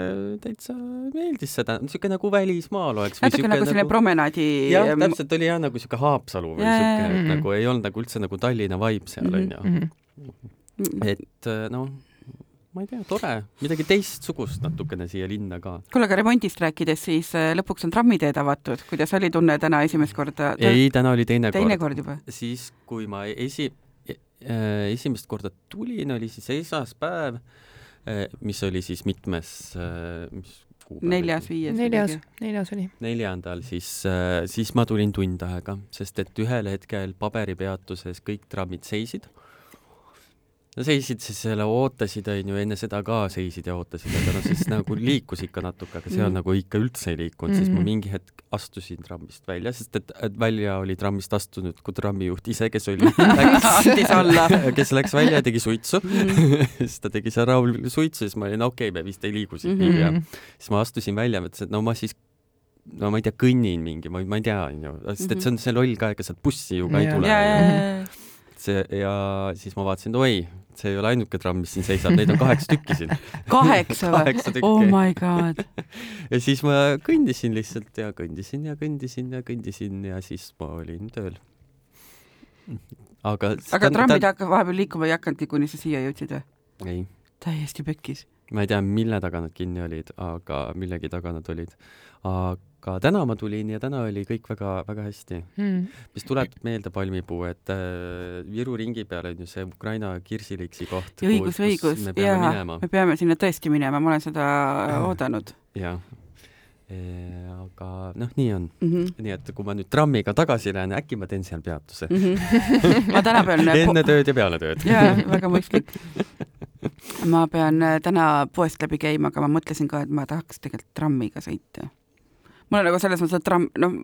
täitsa meeldis seda, niisugune nagu välismaal oleks. natuke nagu selline nagu... promenaadi. jah, täpselt oli jah nagu niisugune Haapsalu või niisugune, et nagu ei olnud nagu üldse nagu Tallinna vibe seal mhm, onju mm -hmm.. et noh, ma ei tea, tore, midagi teistsugust natukene siia linna ka. kuule, aga remondist rääkides, siis äh, lõpuks on trammiteed avatud, kuidas oli tunne täna esimest korda? ei, täna oli teine, teine kord. teine kord juba? siis, kui ma esi- äh,, esimest korda tulin, oli siis esmaspäev mis oli siis mitmes, eh, mis kuupäev? neljas, viies? neljas, neljas oli. neljandal, siis, eh, siis ma tulin tund aega, sest et ühel hetkel paberipeatuses kõik trammid seisid no seisid siis selle, ootasid, onju, enne seda ka seisid ja ootasid, aga noh, siis nagu [laughs] liikus ikka natuke, aga seal mm. nagu ikka üldse ei liikunud mm, -hmm. siis ma mhm. mingi hetk astusin trammist välja, sest et, et välja oli trammist astunud kui trammijuht ise, kes oli [laughs] andis [laughs] alla kes läks välja ja tegi suitsu mm. siis ta tegi seal rahulikult suitsu, siis ma olin okei okay,, me vist ei liigu siit mm -hmm. ja siis ma astusin välja, mõtlesin, et no ma siis no ma ei tea, kõnnin mingi, ma, ma ei tea, onju, sest et see on see loll ka, ega sealt bussi ju ka ei tule. See ja siis ma vaatasin, oi, see ei ole ainuke tramm, mis siin seisab, neid on kaheksa tükki siin. [laughs] kaheksa või? oh my god. [laughs] ja siis ma kõndisin lihtsalt ja kõndisin ja kõndisin ja kõndisin ja siis ma olin tööl. aga aga trammid ta... hakkasid vahepeal liikuma ei hakanudki, kuni sa siia jõudsid või? ei. täiesti pekkis. ma ei tea, mille taga nad kinni olid, aga millegi taga nad olid. aga aga täna ma tulin ja täna oli kõik väga-väga hästi hmm.. mis tuletab meelde palmipuu, et äh, Viru ringi peal on ju see Ukraina kirsiliiksi koht. õigus, õigus, jaa, me peame sinna tõesti minema, ma olen seda [clears throat] oodanud. jah e,. aga noh, nii on mm. -hmm. nii et kui ma nüüd trammiga tagasi lähen, äkki ma teen seal peatuse mm. -hmm. [laughs] ma täna pean enne tööd ja peale tööd. jaa, väga mõistlik ma pean äh, täna poest läbi käima, aga ma mõtlesin ka, et ma tahaks tegelikult trammiga sõita mul on nagu selles mõttes, et tramm, noh,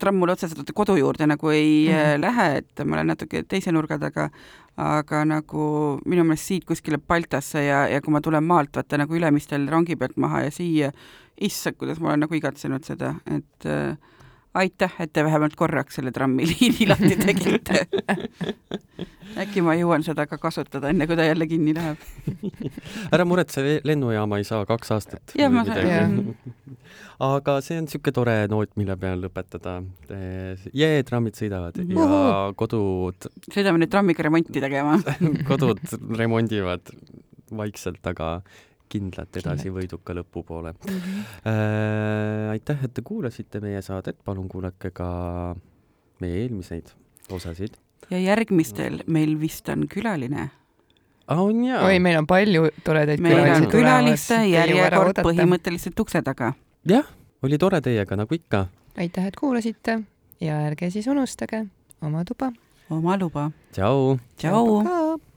tramm mul otseselt kodu juurde nagu ei mm -hmm. lähe, et ma olen natuke teise nurga taga, aga nagu minu meelest siit kuskile Baltasse ja, ja kui ma tulen maalt, vaata nagu Ülemistel rongi pealt maha ja siia, issand, kuidas ma olen nagu igatsenud seda, et äh, aitäh, et te vähemalt korraks selle trammiliini [laughs] lahti tegite [laughs] äkki ma jõuan seda ka kasutada, enne kui ta jälle kinni läheb [laughs] ära muretse, lennujaama ei saa kaks aastat. aga see on niisugune tore noot, mille peal lõpetada. jee, trammid sõidavad ja kodud. sõidame nüüd trammiga remonti tegema kodud remondivad vaikselt, aga kindlalt edasi Kindlalt. võiduka lõpu poole mm. -hmm. äh,. aitäh, et te kuulasite meie saadet, palun kuulake ka meie eelmiseid osasid ja järgmistel meil vist on külaline. ah,. on jaa oi, meil on palju toredaid meil on külalisi külaliste järjekord. põhimõtteliselt ukse taga. jah, oli tore teiega nagu ikka. aitäh, et kuulasite ja ärge siis unustage oma tuba. oma luba. tšau. tšau. ka.